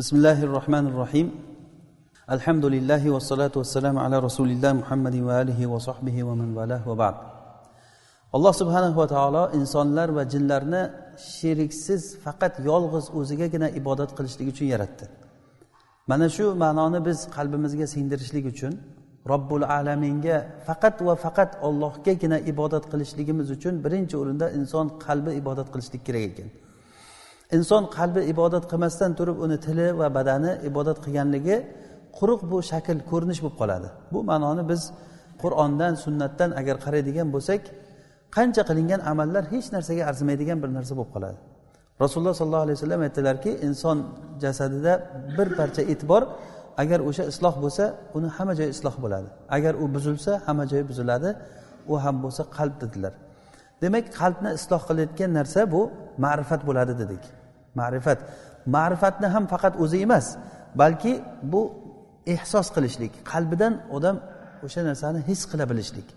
بسم الله الرحمن الرحيم الحمد لله والصلاة والسلام على رسول الله محمد وآله وصحبه ومن والاه وبعد alloh subhanahu va taolo insonlar va jinlarni sheriksiz faqat yolg'iz o'zigagina ibodat qilishlik uchun yaratdi mana shu ma'noni biz qalbimizga singdirishlik uchun robbul alaminga faqat va faqat ollohgagina ibodat qilishligimiz uchun birinchi o'rinda inson qalbi ibodat qilishlik kerak ekan Inson qalbi ibodat qilmasdan turib uni tili va badani ibodat qilganligi quruq bu shakl ko'rinish bo'lib qoladi. Bu ma'noni biz qur'ondan sunnatdan agar qaraydigan bo'lsak qancha qilingan amallar hech narsaga arzimaydigan bir narsa bo'lib qoladi. Rasululloh sollallohu alayhi vasallam aytdilarki inson jasadida bir parcha et bor agar o'sha isloh bo'lsa uni hamma joyi isloh bo'ladi. Agar u buzilsa hamma joyi buziladi u ham bo'lsa qalb dedilar. Demak qalbni isloh qilayotgan narsa bu ma'rifat bo'ladi dedik. Ma'rifat. Ma'rifatni ham faqat o'zi emas balki bu ehsos qilishlik qalbidan odam o'sha narsani his qila bilishlik.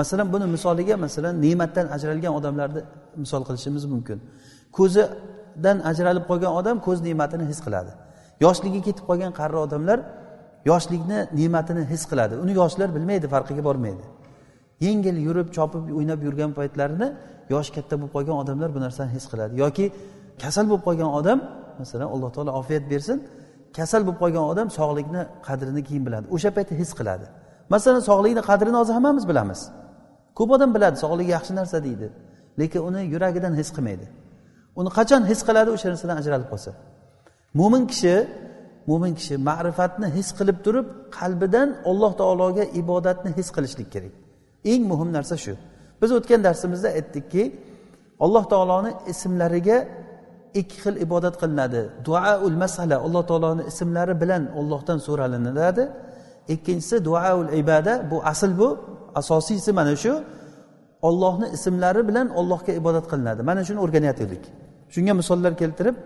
Masalan buni misoliga masalan ne'matdan ajralgan odamlarni misol qilishimiz mumkin. Ko'zidan ajralib qolgan odam ko'z ne'matini his qiladi. Yoshligi ketib qolgan qari odamlar yoshlikni ne'matini his qiladi. Uni yoshlar bilmaydi farqiga bormaydi. Yengil yurib chopib o'ynab yurgan paytlarini yoshi katta bo'lib qolgan odamlar bu narsani his qiladi. Yoki kasal bo'lib qolgan odam masalan alloh taolo ofiyat bersin kasal bo'lib qolgan odam sog'likni qadrini keyin biladi. O'sha paytda his qiladi. Masalan sog'likni qadrini hozir hammamiz bilamiz. Ko'p odam biladi sog'lik yaxshi narsa deydi lekin uni yuragidan his qilmaydi. Uni qachon his qiladi o'sha narsadan ajralib qolsa. Mo'min kishi mo'min kishi ma'rifatni his qilib turib qalbidan alloh taologa ibodatni his qilishlik kerak. Eng muhim narsa shu. Biz o'tgan darsimizda aytdikki alloh taoloni ismlariga ikki xil ibodat qilinadi. Duaul masala alloh taoloni ismlari bilan ollohdan so'ralinadi. Ikkinchisi duaul ibada bu asl bu asosiysi mana shu. Ollohni ismlari bilan ollohga ibodat qilinadi. Mana shuni o'rganayotgandik shunga misollar keltirib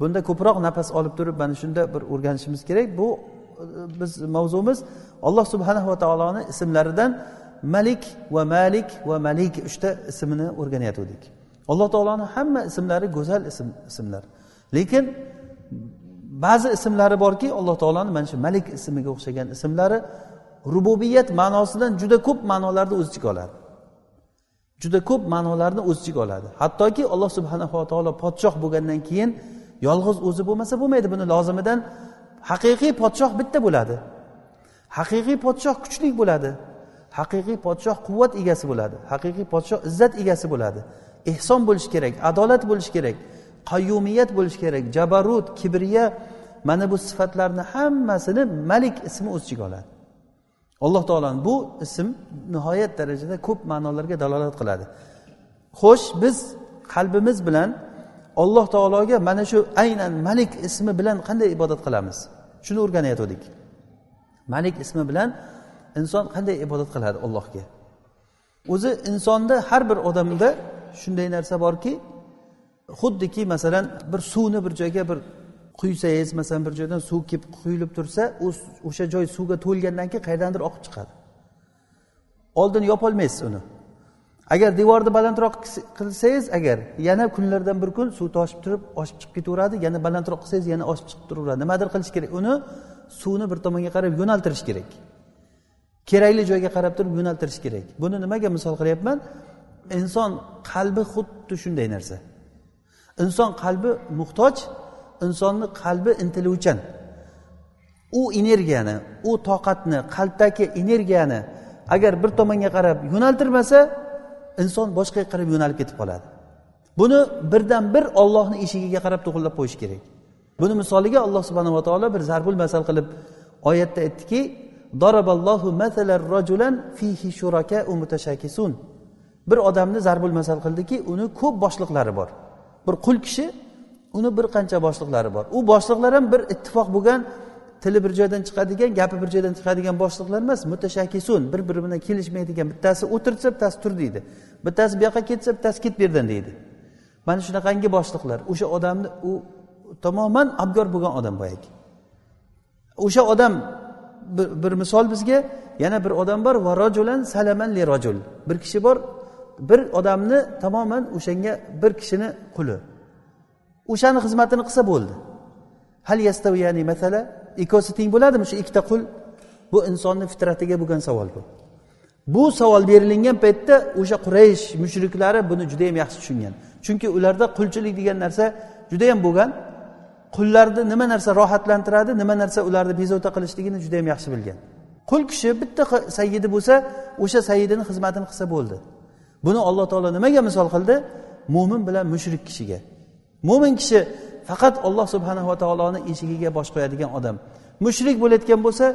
bunda ko'proq nafas olib turib mana shunda bir o'rganishimiz kerak. Bu biz mavzumiz alloh subhanahu va taoloni ismlaridan malik va malik va malik uchta ismini o'rganayotgandik. Alloh taoloni hamma ismlari go'zal ism ismlar. Lekin ba'zi ismlari borki alloh taoloni mana shu malik ismiga o'xshagan ismlari rububiyat ma'nosidan juda ko'p ma'nolarni o'z ichiga oladi. Juda ko'p ma'nolarni o'z ichiga oladi. Hattoki alloh subhanava taolo podshoh bo'lgandan keyin yolg'iz o'zi bo'lmasa bo'lmaydi. Buni lozimidan haqiqiy podshoh bitta bo'ladi. Haqiqiy podshoh kuchli bo'ladi. Haqiqiy podshoh quvvat egasi bo'ladi. Haqiqiy podshoh izzat egasi bo'ladi. Ehson bo'lishi kerak adolat bo'lishi kerak qayyumiyat bo'lishi kerak jabarut kibriya mana bu sifatlarni hammasini malik ismi o'z ichiga oladi. Alloh taoloni bu ism nihoyat darajada ko'p ma'nolarga dalolat qiladi. Xo'sh biz qalbimiz bilan alloh taologa mana shu aynan malik ismi bilan qanday ibodat qilamiz? Shuni o'rganayotgandik. Malik ismi bilan inson qanday ibodat qiladi allohga? O'zi insonda har bir odamda shunday narsa borki xuddiki masalan bir suvni bir joyga bir quysangiz masalan bir joydan suv kelib quyilib tursa o'sha joy suvga to'lgandan keyin qayerdandir oqib chiqadi. Oldin yopolmaysiz uni. Agar devorni balandroq qilsangiz agar yana kunlardan bir kun suv toshib turib oshib chiqib ketaveradi yana balandroq qilsangiz yana oshib chiqib turaveradi. Nimadir qilish kerak? Uni suvni bir tomonga qarab yo'naltirish kerak. Kerakli joyga qarab turib yo'naltirish kerak. Buni nimaga misol qilyapman? Inson qalbi xuddi shunday narsa. Inson qalbi muhtoj insonni qalbi intiluvchan. U energiyani u toqatni qalbdagi energiyani agar bir tomonga qarab yo'naltirmasa inson boshqaga qarab yo'nalib ketib qoladi. Buni birdan bir ollohni eshigiga qarab to'g'irlab qo'yish kerak. Buni misoliga alloh subhanava taolo bir zarbul masal qilib oyatda aytdiki bir odamni zarbul masal qildiki uni ko'p boshliqlari bor. Bir qul kishi uni bir qancha boshliqlari bor. U boshliqlar ham bir ittifoq bo'lgan tili bir joydan chiqadigan gapi bir joydan chiqadigan boshliqlar emas mutashakisun bir biri bilan kelishmaydigan bittasi o'tirsa bittasi tur deydi. Bittasi bu yoqqa ketsa bittasi ket bu yerdan deydi. Mana shunaqangi boshliqlar. O'sha odamni u tamoman abgor bo'lgan odam boyagi. O'sha odam bir, bir misol bizga yana bir odam bor va rojulan salaman li rojul bir kishi bor bir odamni tamoman o'shanga bir kishini quli. O'shani xizmatini qilsa bo'ldi. Hal yastaviyani masala? Ikkovsi teng bo'ladimi shu ikkita qul? Bu insonni fitratiga bo'lgan savol bu. Bu savol berilingan paytda o'sha quraysh mushriklari buni judayam yaxshi tushungan. Chunki ularda qulchilik degan narsa judayam bo'lgan. Qullarni nima narsa rohatlantiradi nima narsa ularni bezovta qilishligini juda yam yaxshi bilgan. Qul kishi bitta sayyidi bo'lsa o'sha sayyidini xizmatini qilsa bo'ldi. Buni alloh taolo nimaga misol qildi? Mo'min bilan mushrik kishiga. Mo'min kishi faqat olloh subhanava taoloni eshigiga bosh qo'yadigan odam. Mushrik bo'layotgan bo'lsa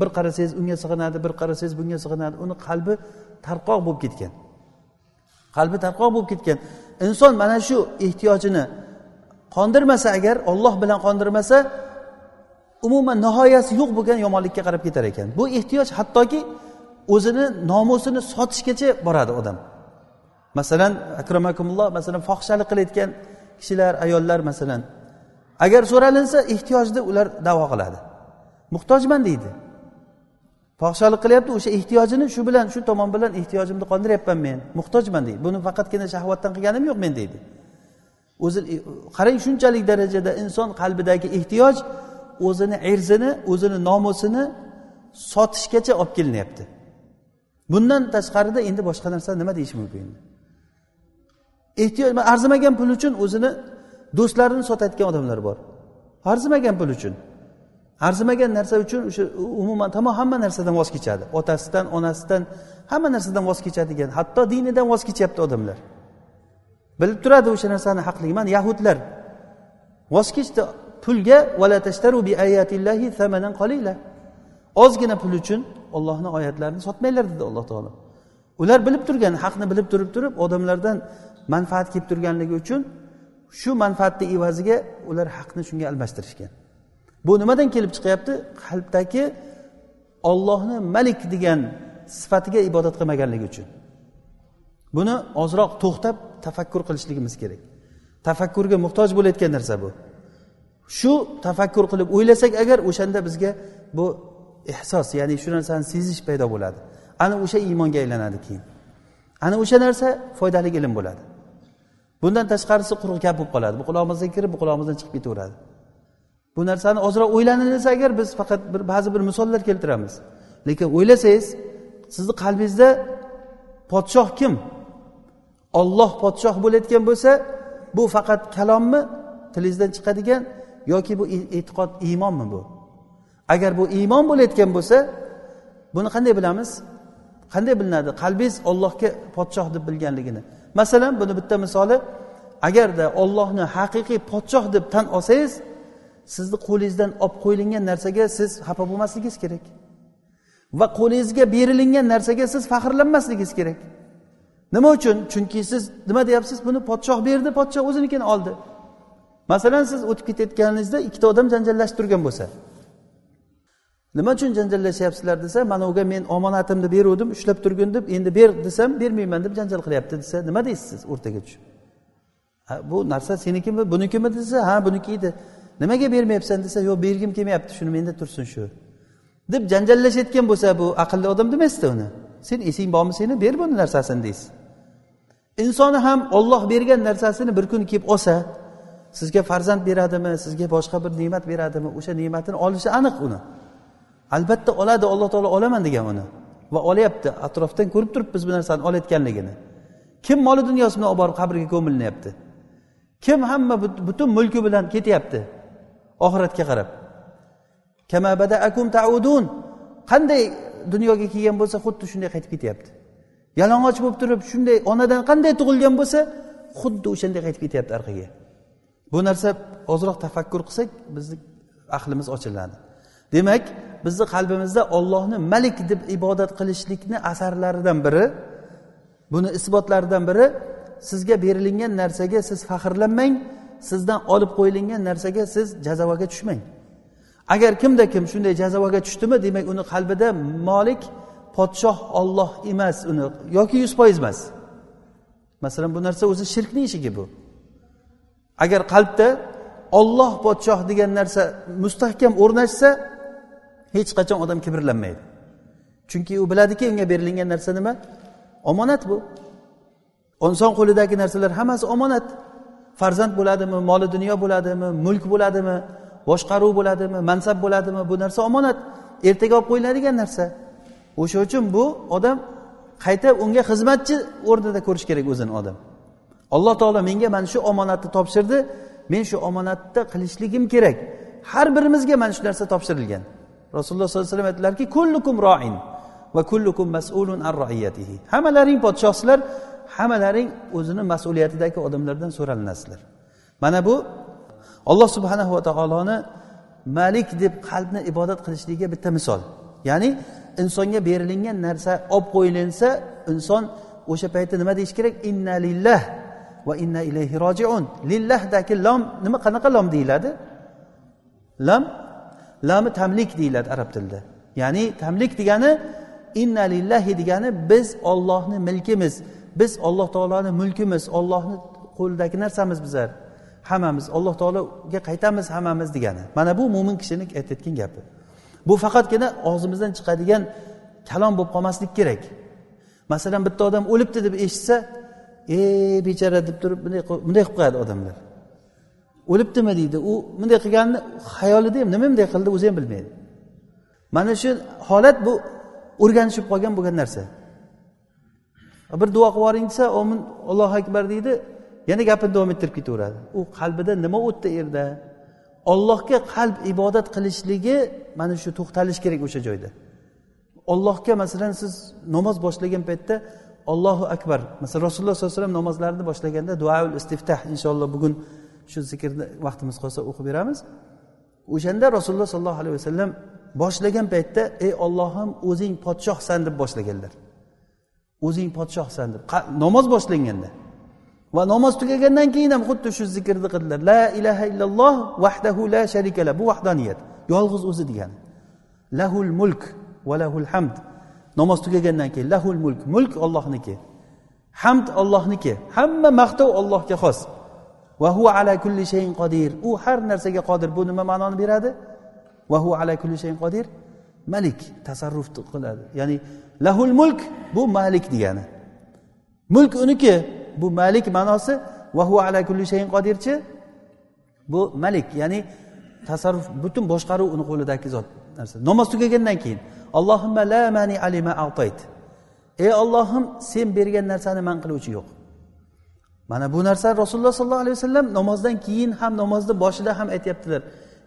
bir qarasangiz unga sig'inadi bir qarasangiz bunga sig'inadi. Uni qalbi tarqoq bo'lib ketgan. Qalbi tarqoq bo'lib ketgan. Inson mana shu ehtiyojini qondirmasa agar olloh bilan qondirmasa umuman nihoyasi yo'q bo'lgan yomonlikka qarab ketar ekan. Bu ehtiyoj hattoki o'zini nomusini sotishgacha boradi odam. Masalan akramakumulloh masalan fohishalik qilayotgan kishilar ayollar masalan. Agar so'ralinsa ehtiyojni ular davo qiladi. Muhtojman deydi. Fohishalik qilyapti o'sha ehtiyojini shu bilan shu tomon bilan ehtiyojimni qondiryapman men. Muhtojman deydi. Buni faqatgina shahvatdan qilganim yo'q men deydi. O'zi e, qarang shunchalik darajada inson qalbidagi ehtiyoj o'zini erzini o'zini nomusini sotishgacha olib kelinyapti. Bundan tashqarida endi boshqa narsa nima deyish mumkin? Ehtiyoj arzimagan pul uchun o'zini do'stlarini sotayotgan odamlar bor. Arzimagan pul uchun. Arzimagan narsa uchun o'sha umuman tamom hamma narsadan voz kechadi. Otasidan onasidan hamma narsadan voz kechadigan hatto dinidan voz kechyapti odamlar. Bilib turadi o'sha narsani haqligi mana yahudlar voz kechdi. Pulga ozgina pul uchun ollohni oyatlarini sotmanglar dedi alloh taolo. Ular bilib turgan haqni bilib turib turib odamlardan manfaat kelib turganligi uchun shu manfaatni evaziga ular haqni shunga almashtirishgan. Bu nimadan kelib chiqyapti? Qalbdagi ollohni malik degan sifatiga ibodat qilmaganligi uchun. Buni ozroq to'xtab tafakkur qilishligimiz kerak. Tafakkurga muhtoj bo'layotgan narsa bu. Shu tafakkur qilib o'ylasak agar o'shanda bizga bu ehsos ya'ni shu narsani sezish paydo bo'ladi. Ana o'sha iymonga aylanadi keyin. Ana o'sha narsa foydali ilm bo'ladi. Bundan tashqarisi quruq gap bo'lib qoladi. Bu qulog'imizdan kirib bu qulog'imizdan chiqib ketaveradi. Bu narsani ozroq o'ylanilsa agar biz faqat bir ba'zi bir misollar keltiramiz. Lekin o'ylasangiz sizni qalbingizda podshoh kim? Olloh podshoh bo'layotgan bo'lsa bu faqat kalommi tilingizdan chiqadigan yoki bu e'tiqod iymonmi bu? Agar bu iymon bo'layotgan bo'lsa buni qanday bilamiz? Qanday bilinadi? Qalbingiz ollohga podshoh deb bilganligini. Masalan buni bitta misoli agarda ollohni haqiqiy podshoh deb tan olsangiz sizni qo'lingizdan olib qo'yilgan narsaga siz xafa bo'lmasligingiz kerak. Va qo'lingizga berilingan narsaga siz faxrlanmasligingiz kerak. Nima uchun? Chunki siz nima deyapsiz? Buni podshoh berdi podshoh o'zinikini oldi. Masalan siz o'tib ketayotganingizda ikkita odam janjallashib turgan bo'lsa. Nima uchun janjallashyapsizlar desa mana uga men omonatimni beruvdim ushlab turgin deb endi ber desam bermayman deb janjal qilyapti desa nima deysiz siz o'rtaga tushib? Bu narsa senikimi bunikimi desa ha buniki edi. Nimaga bermayapsan desa yo'q bergim kelmayapti shuni menda tursin shu deb janjallashayotgan bo'lsa bu aqlli odam demaysizda uni. Sen esing bormi seni ber buni narsasini deysiz. Insoni ham olloh bergan narsasini bir kun kelib olsa sizga farzand beradimi sizga boshqa bir ne'mat beradimi o'sha ne'matini olishi aniq uni. Albatta oladi alloh taolo olaman degan uni. Va olyapti atrofdan ko'rib turibmiz bu narsani olayotganligini. Kim moli dunyosi bilan olib borib qabrga ko'milinyapti? Kim hamma butun mulki bilan ketyapti? Oxiratga qarab. Qanday dunyoga kelgan bo'lsa xuddi shunday qaytib ketyapti. Yalang'och bo'lib turib shunday onadan qanday tug'ilgan bo'lsa xuddi o'shanday qaytib ketyapti orqaga bu narsa ozroq tafakkur qilsak bizni aqlimiz ochiladi. Demak bizni qalbimizda ollohni malik deb ibodat qilishlikni asarlaridan biri buni isbotlaridan biri sizga berilingan narsaga siz faxrlanmang sizdan olib qo'yilgan narsaga siz jazavaga tushmang. Agar kimda kim shunday jazavaga tushdimi demak uni qalbida molik podshoh olloh emas uni yoki yuz foiz emas. Masalan bu narsa o'zi shirkni eshigi bu. Agar qalbda olloh podshoh degan narsa mustahkam o'rnashsa hech qachon odam kibrlanmaydi. Chunki u biladiki unga berilingan narsa nima? Omonat bu. Inson qo'lidagi narsalar hammasi omonat. Farzand bo'ladimi moli dunyo bo'ladimi mulk bo'ladimi boshqaruv bo'ladimi mansab bo'ladimi bu narsa omonat. Ertaga olib qo'yiladigan narsa. O'sha uchun bu odam qayta unga xizmatchi o'rnida ko'rish kerak o'zini odam. Alloh taolo menga mana shu omonatni topshirdi. Men shu omonatda qilishligim kerak. Har birimizga mana shu narsa topshirilgan. Rasululloh sollallohu alayhi vasallam aytdilarki kullukum roin va kullukum mas'ulun an roiyatihi hammalaring podshohsizlar hammalaring o'zini mas'uliyatidagi odamlardan so'ralinasizlar mana bu alloh subhanahu va taoloni malik deb qalbni ibodat qilishligiga bitta misol. Ya'ni insonga berilingan narsa olib qo'yilinsa inson o'sha paytda nima deyish kerak? Inna lillah va inna ilayhi rojiun. Lillahdagi lom nima qanaqa lom deyiladi? Lam lami tamlik deyiladi arab tilida. Ya'ni tamlik degani inna lillahi degani biz ollohni milkimiz biz olloh taoloni mulkimiz ollohni qo'lidagi narsamiz bizlar hammamiz alloh taologa qaytamiz hammamiz degani. Mana bu mo'min kishini aytayotgan gapi. Bu faqatgina og'zimizdan chiqadigan kalom bo'lib qolmaslik kerak. Masalan bitta odam o'libdi deb eshitsa e bechora deb turib bunday bunday qilib qo'yadi odamlar. O'libdimi? deydi. U bunday qilganini xayolida ham nima bunday qildi o'zi ham bilmaydi. Mana shu holat bu o'rganishib qolgan bo'lgan narsa. Bir duo qilib yuboring desa omin allohu akbar deydi yana gapini davom ettirib ketaveradi. U qalbida nima o'tdi erda? yerda ollohga qalb ibodat qilishligi mana shu to'xtalish kerak o'sha joyda. Ollohga masalan siz namoz boshlagan paytda ollohu akbar. Masalan rasululloh sollallohu alayhi vasallam namozlarini boshlaganda duaul istiftah inshaalloh bugun shu zikrni vaqtimiz qolsa o'qib beramiz. O'shanda rasululloh sollallohu alayhi vasallam boshlagan paytda ey ollohim o'zing podshohsan deb boshlaganlar. O'zing podshohsan deb. Namoz boshlanganda. Va namoz tugagandan keyin ham xuddi shu zikrni qildilar. La ilaha illalloh vahdahu la sharikala bu vahdaniyat. Yolg'iz o'zi degani. Lahul mulk va lahul hamd. Namoz tugagandan keyin lahul mulk. Mulk ollohniki hamd ollohniki hamma maqtov ollohga xos. Va hu ala kulli shayin qodir. U har narsaga qodir. Bu nima ma'noni beradi? Va hu ala kulli shayin qodir? Malik tasarruf qiladi. Ya'ni lahul mulk bu malik degani. Mulk uniki. Bu malik ma'nosi va ala kulli shayin qodirchi? Bu malik ya'ni tasarruf butun boshqaruv uni qo'lidagi zot narsa. Namoz tugagandan keyin allohimma la mani alima atayt. Ey ollohim sen bergan narsani man qiluvchi yo'q. Mana bu narsa rasululloh sollallohu alayhi vasallam namozdan keyin ham namozni boshida ham aytyaptilar.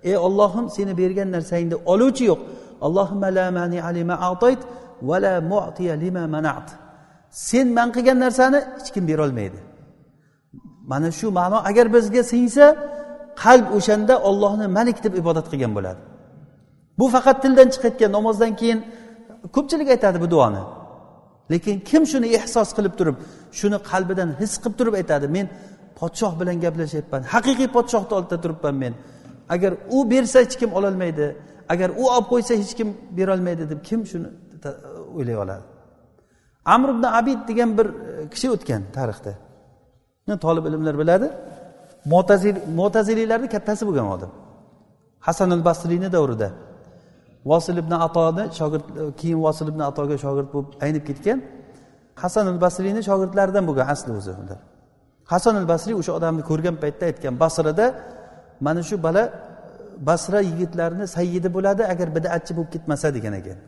Ey ollohim seni bergan narsangni oluvchi yo'q. Allohimma la mani alima atayt va la mu'tiya lima manat. Sen man qilgan narsani hech kim berolmaydi. Mana shu ma'no agar bizga singsa qalb o'shanda ollohni malik deb ibodat qilgan bo'ladi. Bu faqat tildan chiqayotgan namozdan keyin ko'pchilik aytadi bu duoni. Lekin kim shuni ehsos qilib turib shuni qalbidan his qilib turib aytadi men podshoh bilan gaplashyapman haqiqiy podshohni oldida turibman men. Agar u bersa hech kim ololmaydi agar u olib qo'ysa hech kim berolmaydi deb kim shuni o'ylay oladi? Amr ibn abid degan bir e, kishi o'tgan tarixda. Tolib ilmlar biladi. Mo'tazil mo'taziliylarni kattasi bo'lgan odam. Hasan al basriyni davrida. Vosil ibn atoni shogird e, keyin vosil ibn atoga shogird bo'lib aynib ketgan. Hasan al basriyni shogirdlaridan bo'lgan asli o'zi ular. Hasan al basriy o'sha odamni ko'rgan paytda aytgan basrada mana shu bola e, basra yigitlarini sayyidi bo'ladi agar bidatchi bo'lib ketmasa degan ekan.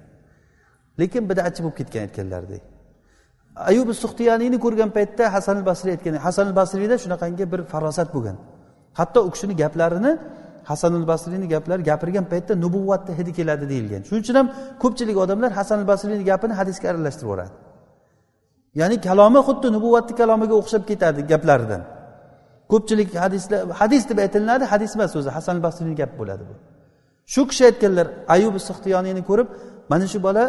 Lekin bidatchi bo'lib ketgan aytganlaridek ayub suxtiyaniyni ko'rgan paytda hasan al basriy aytgan hasan al basriyda shunaqangi bir farosat bo'lgan. Hatto u kishini gaplarini hasan al basriyni gaplari gapirgan paytda nubuvvatni hidi keladi deyilgan. Shuning uchun ham ko'pchilik odamlar hasan al basriyni gapini hadisga aralashtirib yuboradi. Ya'ni kalomi xuddi nubuvvatni kalomiga o'xshab ketadi gaplaridan. Ko'pchilik hadislar hadis deb aytilinadi hadis emas o'zi hasan al basriyni gapi bo'ladi bu. Shu kishi aytganlar ayub suxtiyoniyni ko'rib mana shu bola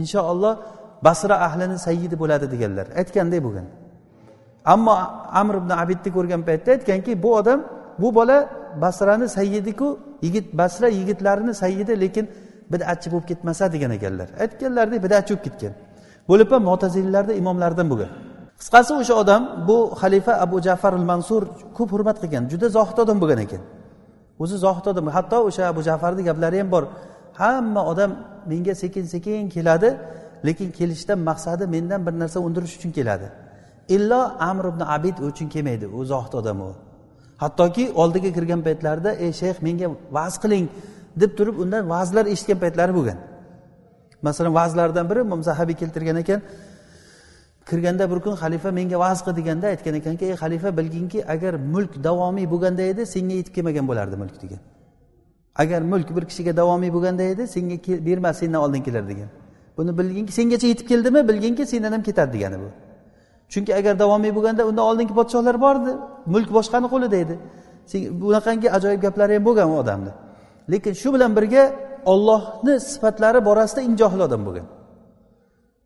inshaalloh basra ahlini sayyidi bo'ladi deganlar. Aytganday bo'lgan. Ammo amr ibn abidni ko'rgan paytda aytganki bu odam bu bola basrani sayyidiku yigit basra yigitlarini sayyidi lekin bidatchi bo'lib ketmasa degan ekanlar. Aytganlaridek bidatchi bo'lib ketgan. Bo'lib ham mo'tazillarni imomlaridan bo'lgan. Qisqasi o'sha odam bu xalifa abu jafar al mansur ko'p hurmat qilgan juda zohid odam bo'lgan ekan. O'zi zohid odam. Hatto o'sha abu jafarni gaplari ham bor. Hamma odam menga sekin sekin keladi. Lekin kelishdan maqsadi mendan bir narsa undirish uchun keladi. Illo amr ibn abid uchun kelmaydi u zohid odam u. Hattoki oldiga kirgan paytlarida ey shayx menga va'z qiling deb turib undan va'zlar eshitgan paytlari bo'lgan. Masalan va'zlardan biri imom zahabiy keltirgan ekan kirganda bir kun xalifa menga va'z qil deganda aytgan ekanki ey xalifa bilginki agar mulk davomiy bo'lganda edi senga yetib kelmagan bo'lardi mulk degan. Agar mulk bir kishiga davomiy bo'lganda edi senga bermas sendan oldin kelar degan. Buni bilginki sengacha yetib keldimi? Bilginki sendan ham ketadi degani bu. Chunki agar davomiy bo'lganda undan oldingi podshohlar bor edi mulk boshqani qo'lida edi bunaqangi ajoyib gaplari ham bo'lgan u odamni. Lekin shu bilan birga ollohni sifatlari borasida eng johil odam bo'lgan.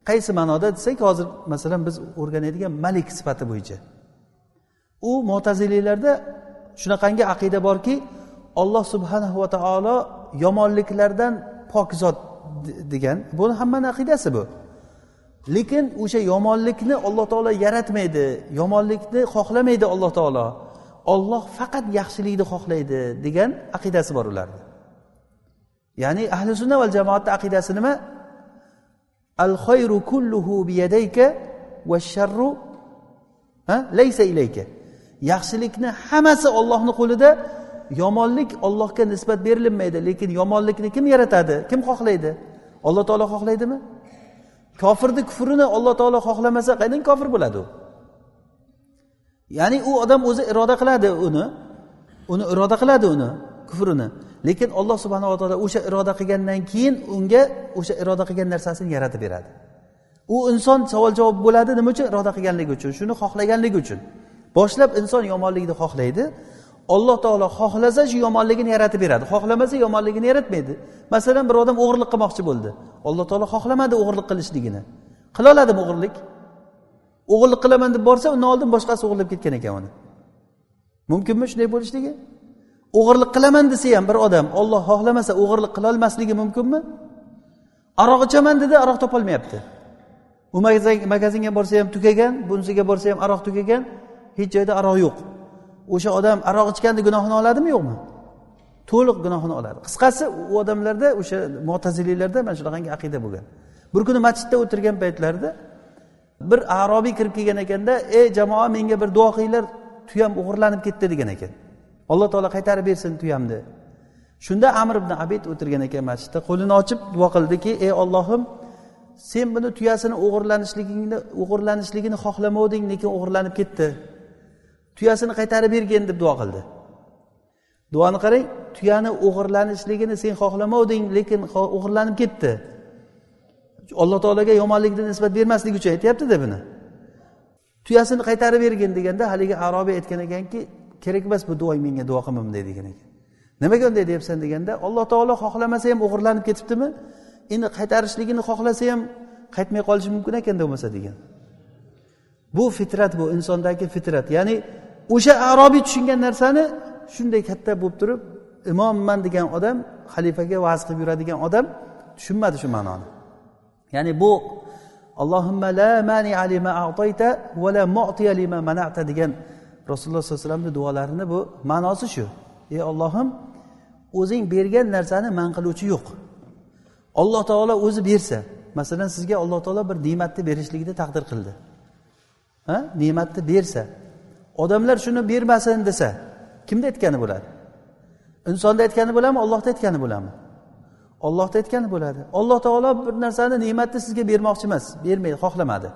Qaysi ma'noda desak hozir masalan biz o'rganadigan malik sifati bo'yicha. U mo'taziliylarda shunaqangi aqida borki olloh subhanahu va taolo yomonliklardan pok zot degan buni hammani aqidasi bu. Lekin o'sha yomonlikni alloh taolo yaratmaydi yomonlikni xohlamaydi alloh taolo. Olloh faqat yaxshilikni xohlaydi degan aqidasi bor ularni ya'ni ahli sunna val jamoatni aqidasi nima? Al xayru kulluhu biyadayka va sharru laysa ilayka. Yaxshilikni hammasi ollohni qo'lida yomonlik ollohga nisbat berilinmaydi. Lekin yomonlikni kim yaratadi? Kim xohlaydi? Alloh taolo xohlaydimi? Kofirni kufrini alloh taolo xohlamasa qaydan kofir bo'ladi u? Ya'ni u odam o'zi iroda qiladi uni uni iroda qiladi uni kufrini. Lekin alloh subhanava taolo o'sha iroda qilgandan keyin unga o'sha iroda qilgan narsasini yaratib beradi. U inson savol javob bo'ladi nima uchun? Iroda qilganligi uchun shuni xohlaganligi uchun. Boshlab inson yomonlikni xohlaydi alloh taolo xohlasa shu yomonligini yaratib beradi. Xohlamasa yomonligini yaratmaydi. Masalan bir odam o'g'irlik qilmoqchi bo'ldi. Alloh taolo xohlamadi o'g'irlik qilishligini. Qila oladimi o'g'irlik? O'g'irlik qilaman deb borsa undan oldin boshqasi o'g'irlab ketgan ekan uni. Mumkinmi shunday bo'lishligi? O'g'irlik qilaman desa ham bir odam olloh xohlamasa o'g'irlik qilolmasligi mumkinmi? Aroq ichaman dedi aroq topolmayapti. U magazinga borsa ham tugagan bunisiga borsa ham aroq tugagan hech joyda aroq yo'q. O'sha odam aroq ichganda gunohini oladimi yo'qmi? To'liq gunohini oladi. Qisqasi u odamlarda o'sha mo'taziliylarda mana shunaqangi aqida bo'lgan. Bir kuni masjidda o'tirgan paytlarida bir arobiy kirib kelgan ekanda ey jamoa menga bir duo qilinglar tuyam o'g'irlanib ketdi degan ekan. Alloh taolo qaytarib bersin tuyamni. Shunda amir ibn abid o'tirgan ekan masjidda qo'lini ochib duo qildiki ey ollohim sen buni tuyasini o'g'irlanishligingni o'g'irlanishligini xohlamovding lekin o'g'irlanib ketdi. Tuyasini qaytarib bergin deb duo qildi. Duoni qarang tuyani o'g'irlanishligini sen xohlamovding lekin o'g'irlanib ketdi. Alloh taologa yomonlikni nisbat bermaslik uchun aytyaptida buni. Tuyasini qaytarib bergin deganda haligi arobiy aytgan ekanki kerak emas bu duoing menga duo qilmamday degan ekan. Nimaga unday deyapsan deganda alloh taolo xohlamasa ham o'g'irlanib ketibdimi? Endi qaytarishligini xohlasa ham qaytmay qolishi mumkin ekan bo'lmasa degan. Bu fitrat bu insondagi fitrat. Ya'ni o'sha arobiy tushungan narsani shunday katta bo'lib turib imomman degan odam xalifaga va'z qilib yuradigan odam tushunmadi shu ma'noni. Ya'ni bu allohimma la mani alima a'tayta va la mu'tiya lima mana'ta degan rasululloh sollallohu alayhi vasallamni duolarini bu ma'nosi shu. Ey ollohim o'zing bergan narsani man qiluvchi yo'q. Alloh taolo o'zi bersa masalan sizga alloh taolo bir ne'matni berishlikni taqdir qildi. Ha? Ne'matni bersa odamlar shuni bermasin desa kimni aytgani bo'ladi? Insonni aytgani bo'ladimi? Ollohni aytgani bo'ladimi? Ollohni aytgani bo'ladi. Alloh taolo bir narsani ne'matni sizga bermoqchi emas bermaydi xohlamadi.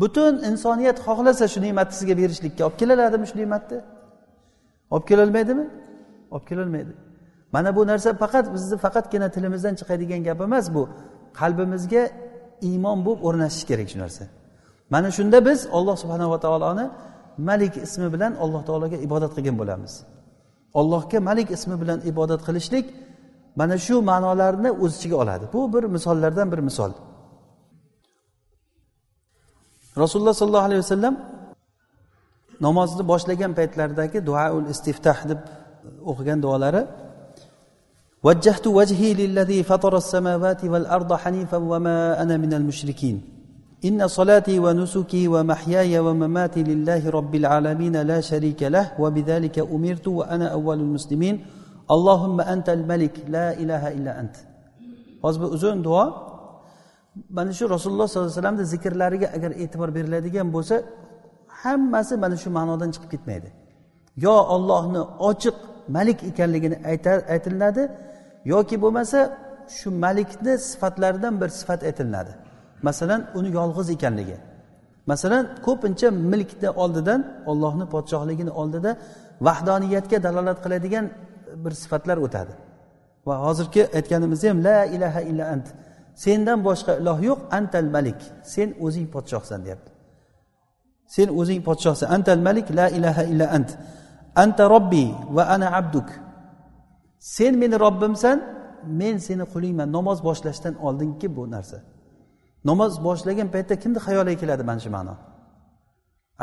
Butun insoniyat xohlasa shu ne'matni sizga berishlikka olib kelaladimi shu ne'matni? Olib kelolmaydimi? Olib kelolmaydi. Mana bu narsa faqat bizni faqatgina tilimizdan chiqadigan gap emas bu qalbimizga iymon bo'lib o'rnashishi kerak shu narsa. Mana shunda biz olloh subhanava taoloni malik ismi bilan alloh taologa ibodat qilgan bo'lamiz allohga malik ismi bilan ibodat qilishlik mana shu ma'nolarni o'z ichiga oladi bu bir misollardan bir misol rasululloh sollallohu alayhi vasallam namozni boshlagan paytlaridagi duaul istiftah deb o'qigan duolari وجهت وجهي للذي فطر السماوات والأرض حنيفا وما أنا من المشركين إن صلاتي ونسكي ومحياي ومماتي لله رب العالمين لا شريك له وبذلك أمرت وأنا أول المسلمين اللهم أنت الملك لا إله إلا أنت hozir bu uzun duo mana shu rasululloh sollallohu alayhi vasallamni zikrlariga agar e'tibor beriladigan bo'lsa hammasi mana shu ma'nodan chiqib ketmaydi yo ollohni ochiq malik ekanligini aytilinadi yoki bo'lmasa shu malikni sifatlaridan bir sifat aytilinadi Masalan uni yolg'iz ekanligi. Masalan ko'pincha milkni oldidan ollohni podshohligini oldida vahdoniyatga dalolat qiladigan e, bir sifatlar o'tadi. Va hozirgi aytganimizda ham la ilaha illa ant. Sendan boshqa iloh yo'q antal malik. Sen o'zing podshohsan deyapti. Sen o'zing podshohsan. Antal malik la ilaha illa ant. Anta robbi va ana abduk. Sen meni robbimsan men seni qulingman namoz boshlashdan oldingi bu narsa. Namoz boshlagan paytda kimni xayoliga keladi mana shu ma'no?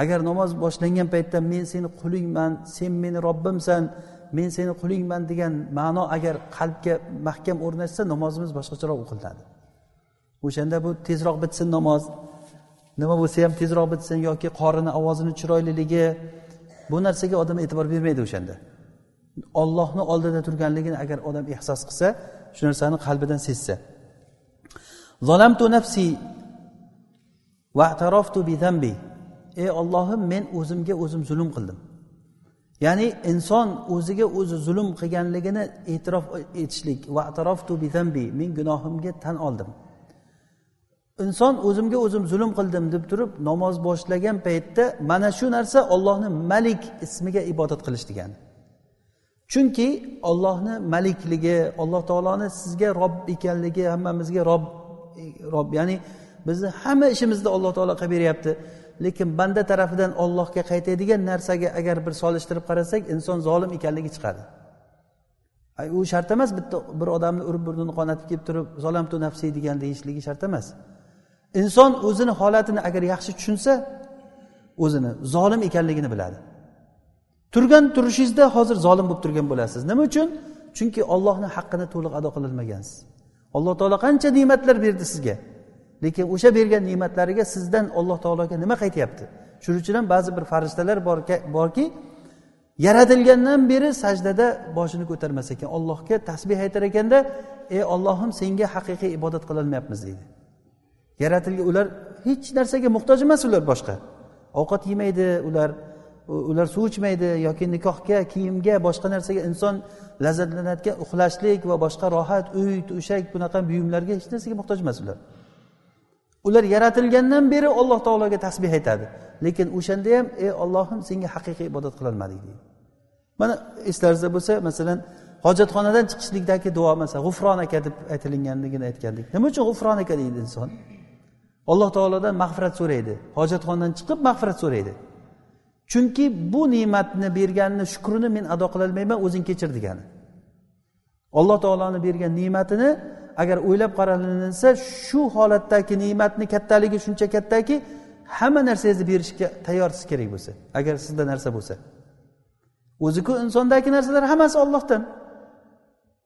Agar namoz boshlangan paytda men seni qulingman sen meni robbimsan men seni qulingman degan ma'no agar qalbga mahkam o'rnashsa namozimiz boshqacharoq o'qiladi. O'shanda bu tezroq bitsin namoz. Nima bo'lsa ham tezroq bitsin yoki qorini ovozini chiroyliligi bu narsaga odam e'tibor bermaydi o'shanda. Ollohni oldida turganligini agar odam ehsos qilsa shu narsani qalbidan sezsa. Zolamtu nafsi va ataroftu zambi. Ey ollohim men o'zimga o'zim zulm qildim. Ya'ni inson o'ziga o'zi zulm qilganligini e'tirof etishlik va ataroftu zambi men gunohimga tan oldim. Inson o'zimga o'zim zulm qildim deb turib namoz boshlagan paytda mana shu narsa ollohni malik ismiga ibodat qilish degani. Chunki ollohni malikligi alloh taoloni sizga rob ekanligi hammamizga rob rob ya'ni bizni hamma ishimizni alloh taolo qilib beryapti. Lekin banda tarafidan ollohga qaytadigan narsaga agar bir solishtirib qarasak inson zolim ekanligi chiqadi. U shart emas bitta bir odamni urib burnini qonatib kelib turib zolamtu nafsi degan deyishligi shart emas. Inson o'zini holatini agar yaxshi tushunsa o'zini zolim ekanligini biladi. Turgan turishingizda hozir zolim bo'lib turgan bo'lasiz. Nima uchun? Chunki ollohni haqqini to'liq ado qilolmagansiz. Alloh taolo qancha ne'matlar berdi sizga? Lekin o'sha bergan ne'matlariga sizdan alloh taologa nima qaytyapti? Shuning uchun ham ba'zi bir farishtalar borki yaratilgandan beri sajdada boshini ko'tarmas ekan. Allohga tasbeh aytar ekanda ey ollohim senga haqiqiy ibodat qilolmayapmiz deydi. Yaratilgan ular hech narsaga muhtoj emas ular boshqa. Ovqat yemaydi ular ular suv ichmaydi yoki nikohga kiyimga boshqa narsaga inson lazzatlanayotgan uxlashlik va boshqa rohat uy to'shak bunaqa buyumlarga hech narsaga muhtoj emas ular. Ular yaratilgandan beri alloh taologa tasbeh aytadi. Lekin o'shanda ham ey ollohim senga haqiqiy ibodat qilolmadik deydi. Mana eslaringizda bo'lsa masalan hojatxonadan chiqishlikdagi duo masalan g'ufron aka deb aytilinganligini aytgandik. Nima uchun g'ufron aka deydi inson? Alloh taolodan mag'firat so'raydi. Hojatxonadan chiqib mag'firat so'raydi. Chunki bu ne'matni berganini shukrini men ado qilolmayman o'zing kechir degani. Alloh taoloni bergan ne'matini agar o'ylab qaralinsa shu holatdagi ne'matni kattaligi shuncha kattaki hamma narsangizni berishga tayyorsiz kerak bo'lsa agar sizda narsa bo'lsa. O'ziku insondagi narsalar hammasi ollohdan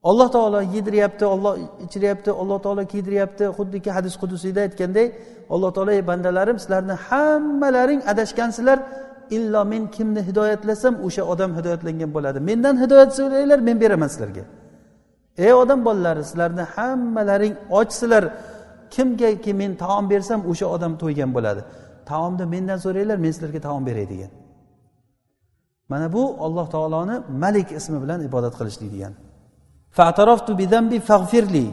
alloh taolo yediryapti olloh ichiryapti alloh taolo kiydiryapti. Xuddiki hadis qudusiyda aytganday alloh taolo ey bandalarim sizlarni hammalaring adashgansizlar illo men kimni hidoyatlasam o'sha odam hidoyatlangan bo'ladi mendan hidoyat so'ranglar men beraman sizlarga ey odam bolalari sizlarni hammalaring ochsizlar kimgaki men taom bersam o'sha odam to'ygan bo'ladi taomni mendan so'ranglar men sizlarga taom beray degan mana bu alloh taoloni malik ismi bilan ibodat qilishlik degani فاعترفت بذنبي فاغفر لي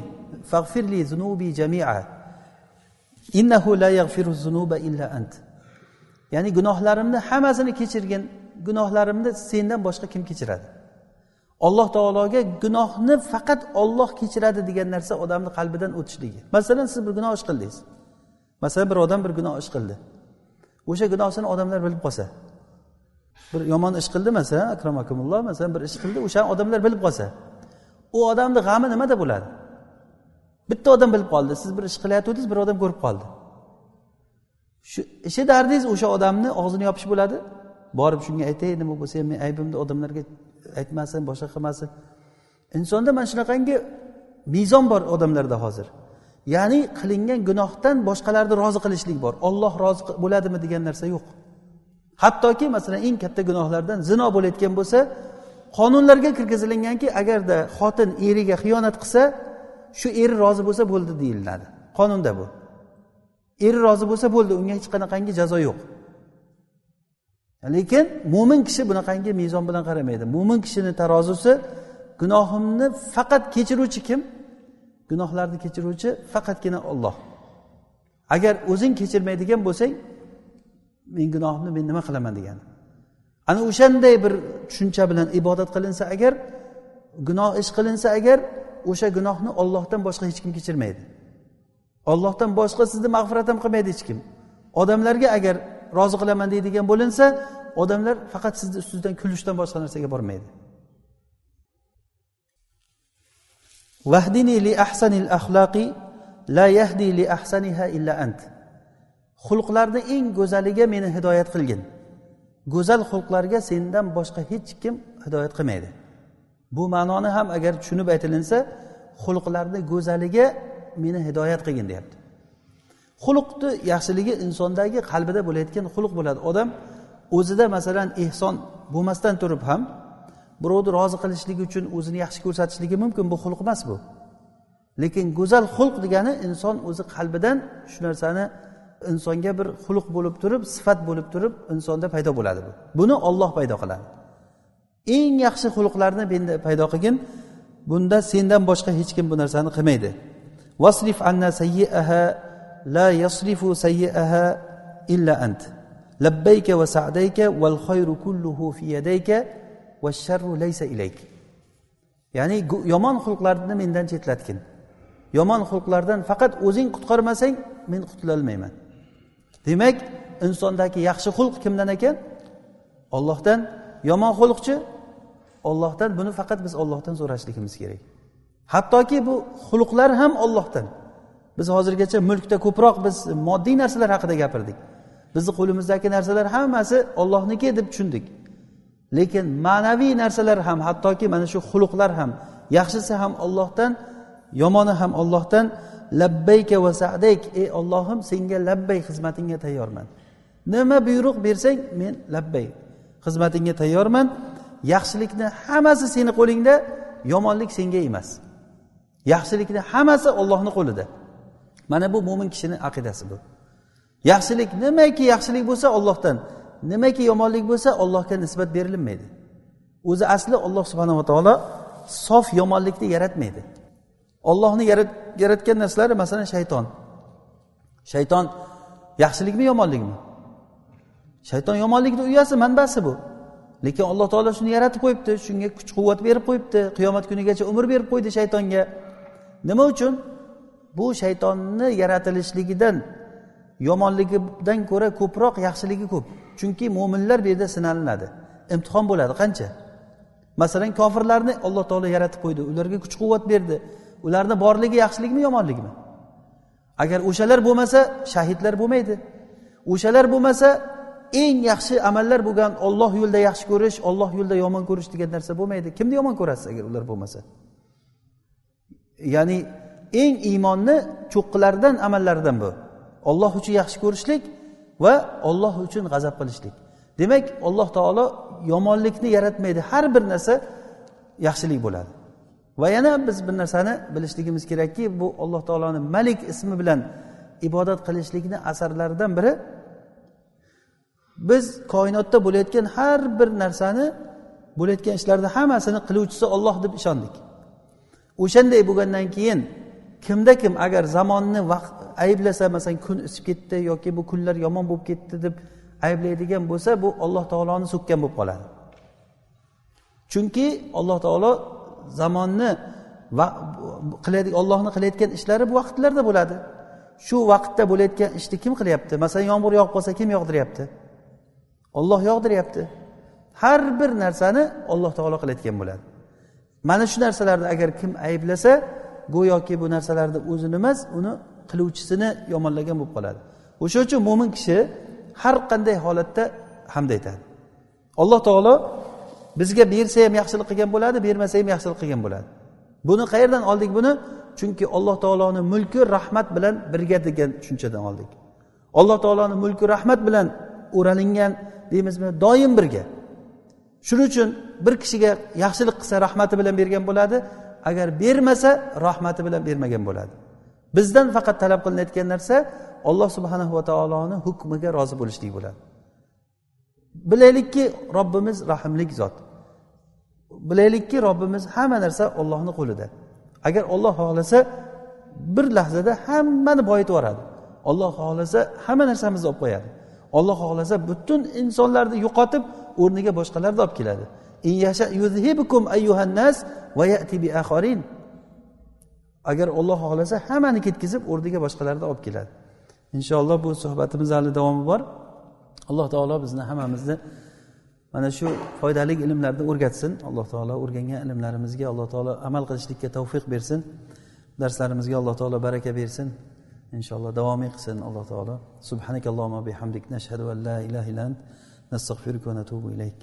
فاغفر لي ذنوبي جميعا إنه لا يغفر الذنوب إلا أنت ya'ni gunohlarimni hammasini kechirgin gunohlarimni sendan boshqa kim kechiradi? Alloh taologa gunohni faqat olloh kechiradi degan narsa odamni qalbidan o'tishligi. Masalan siz bir gunoh ish qildingiz. Masalan bir odam bir gunoh ish qildi. O'sha gunohini odamlar bilib qolsa bir yomon ish qildi masalan akramakumulloh masalan bir ish qildi o'shani odamlar bilib qolsa u odamni g'ami nimada bo'ladi? Bitta odam bilib qoldi siz bir ish qilayotgandingiz bir odam ko'rib qoldi. Shu ishi dardingiz o'sha odamni og'zini yopish bo'ladi? Borib shunga aytay nima bo'lsa ham men aybimni odamlarga aytmasin boshqa qilmasin. Insonda mana shunaqangi mezon bor odamlarda hozir. Ya'ni qilingan gunohdan boshqalarni rozi qilishlik bor. Olloh rozi bo'ladimi degan narsa yo'q. Hattoki masalan eng katta gunohlardan zino bo'layotgan bo'lsa qonunlarga kirgizilinganki agarda xotin eriga xiyonat qilsa shu eri rozi bo'lsa bo'ldi deyiladi. Qonunda bu. Eri rozi bo'lsa bo'ldi unga hech qanaqangi jazo yo'q. Lekin mo'min kishi bunaqangi mezon bilan qaramaydi. Mo'min kishini tarozusi gunohimni faqat kechiruvchi kim? Gunohlarni kechiruvchi faqatgina olloh agar o'zing kechirmaydigan bo'lsang men gunohimni men nima qilaman degani. Ana o'shanday bir tushuncha bilan ibodat qilinsa agar gunoh ish qilinsa agar o'sha gunohni ollohdan boshqa hech kim kechirmaydi. Ollohdan boshqa sizni mag'firat ham qilmaydi hech kim. Odamlarga agar rozi qilaman deydigan bo'linsa odamlar faqat sizni ustingizdan kulishdan boshqa narsaga bormaydi. Vahdini li ahsanil axloqi la yahdi li ahsaniha illa ant. Xulqlarni eng go'zaliga meni hidoyat qilgin. Go'zal xulqlarga sendan boshqa hech kim hidoyat qilmaydi. Bu ma'noni ham agar tushunib aytilinsa xulqlarni go'zaliga meni hidoyat qilgin deyapti. Xulqni yaxshiligi insondagi qalbida bo'layotgan xulq bo'ladi. Odam o'zida masalan ehson bo'lmasdan turib ham birovni rozi qilishligi uchun o'zini yaxshi ko'rsatishligi mumkin bu xulq emas bu. Lekin go'zal xulq degani inson o'zi qalbidan shu narsani insonga bir xulq bo'lib turib sifat bo'lib turib insonda paydo bo'ladi bu. Buni olloh paydo qiladi. Eng yaxshi xulqlarni menda paydo qilgin bunda sendan boshqa hech kim bu narsani qilmaydi. Vasrif anna sayyiaha la yasrifu sayyiaha illa ant. Labbayka va sa'dayka val khayru kulluhu fi yadayka va sharru laysa ilayk ya'ni yomon xulqlarni mendan chetlatgin. Yomon xulqlardan faqat o'zing qutqarmasang men qutulolmayman. Demak insondagi yaxshi xulq kimdan ekan? Ollohdan yomon xulqchi? Ollohdan buni faqat biz ollohdan so'rashligimiz kerak. Hattoki bu xulqlar ham ollohdan biz hozirgacha mulkda ko'proq biz moddiy narsalar haqida gapirdik. Bizni qo'limizdagi narsalar hammasi ollohniki deb tushundik. Lekin ma'naviy narsalar ham hattoki mana shu xulqlar ham yaxshisi ham ollohdan yomoni ham ollohdan labbayka va sadayk ey ollohim senga labbay xizmatingga tayyorman. Nima buyruq bersang men labbay xizmatingga tayyorman. Yaxshilikni hammasi seni qo'lingda yomonlik senga emas. Yaxshilikni hammasi ollohni qo'lida. Mana bu mo'min kishini aqidasi bu. Yaxshilik nimaki yaxshilik bo'lsa ollohdan nimaki yomonlik bo'lsa ollohga nisbat berilinmaydi o'zi asli olloh subhanava taolo sof yomonlikni yaratmaydi. Ollohni yaratgan narsalari masalan shayton. Shayton yaxshilikmi yomonlikmi? Shayton yomonlikni uyasi manbasi bu. Lekin alloh taolo shuni yaratib qo'yibdi shunga kuch quvvat berib qo'yibdi qiyomat kunigacha umr berib qo'ydi shaytonga. Nima uchun? Bu shaytonni yaratilishligidan yomonligidan ko'ra ko'proq yaxshiligi ko'p. Chunki mo'minlar bu yerda sinalinadi imtihon bo'ladi. Qancha? Masalan kofirlarni alloh taolo yaratib qo'ydi. Ularga kuch quvvat berdi. Ularni borligi yaxshilikmi yomonlikmi? Agar o'shalar bo'lmasa shahidlar bo'lmaydi. O'shalar bo'lmasa eng yaxshi amallar bo'lgan olloh yo'lida yaxshi ko'rish olloh yo'lida yomon ko'rish degan narsa bo'lmaydi. Kimni yomon ko'rasiz agar ular bo'lmasa? Ya'ni eng iymonni cho'qqilaridan amallaridan bu. Olloh uchun yaxshi ko'rishlik va olloh uchun g'azab qilishlik. Demak alloh taolo yomonlikni yaratmaydi. Har bir narsa yaxshilik bo'ladi. Va yana biz bir narsani bilishligimiz kerakki bu alloh taoloni malik ismi bilan ibodat qilishlikni asarlaridan biri. Biz koinotda bo'layotgan har bir narsani bo'layotgan ishlarni hammasini qiluvchisi olloh deb ishondik. O'shanday bo'lgandan keyin kimda kim agar zamonni vaqt ayblasa masalan kun isib ketdi yoki bu kunlar yomon bo'lib ketdi deb ayblaydigan bo'lsa bu alloh taoloni so'kkan bo'lib qoladi. Chunki alloh taolo zamonni va ollohni qilayotgan ishlari bu vaqtlarda bo'ladi. Shu vaqtda bo'layotgan ishni kim qilyapti? Masalan yomg'ir yog'ib qolsa kim yog'diryapti olloh yog'diryapti har bir narsani alloh taolo qilayotgan bo'ladi. Mana shu narsalarni agar kim ayblasa go'yoki bu narsalarni o'zini emas uni qiluvchisini yomonlagan bo'lib qoladi. O'sha uchun mo'min kishi har qanday holatda hamd aytadi. Alloh taolo bizga bersa ham yaxshilik qilgan bo'ladi bermasa ham yaxshilik qilgan bo'ladi. Buni qayerdan oldik buni? Chunki alloh taoloni mulki rahmat bilan birga degan tushunchadan oldik. Alloh taoloni mulki rahmat bilan o'ralingan deymizmi doim birga. Shuning uchun bir kishiga yaxshilik qilsa rahmati bilan bergan bo'ladi agar bermasa rahmati bilan bermagan bo'ladi. Bizdan faqat talab qilinayotgan narsa alloh subhanahu va taoloni hukmiga rozi bo'lishlik bo'ladi. Bilaylikki robbimiz rahmlik zot. Bilaylikki robbimiz hamma narsa ollohni qo'lida. Agar olloh xohlasa bir lahzada hammani boyitib yuboradi. Olloh xohlasa hamma narsamizni olib qo'yadi. Olloh xohlasa butun insonlarni yo'qotib o'rniga boshqalarni olib keladi. Agar olloh xohlasa hammani ketkazib o'rniga boshqalarni olib keladi. Inshaalloh bu suhbatimiz hali davomi bor. Alloh taolo bizni hammamizni mana shu foydali ilmlarni o'rgatsin. Alloh taolo o'rgangan ilmlarimizga alloh taolo amal qilishlikka tavfiq bersin. Darslarimizga alloh taolo baraka bersin. Inshaalloh davomiy qilsin. Alloh taolo. Subhanakallohumma bihamdik. Nashhadu an la ilaha illa ant. Nastag'firuka va natubu ilayk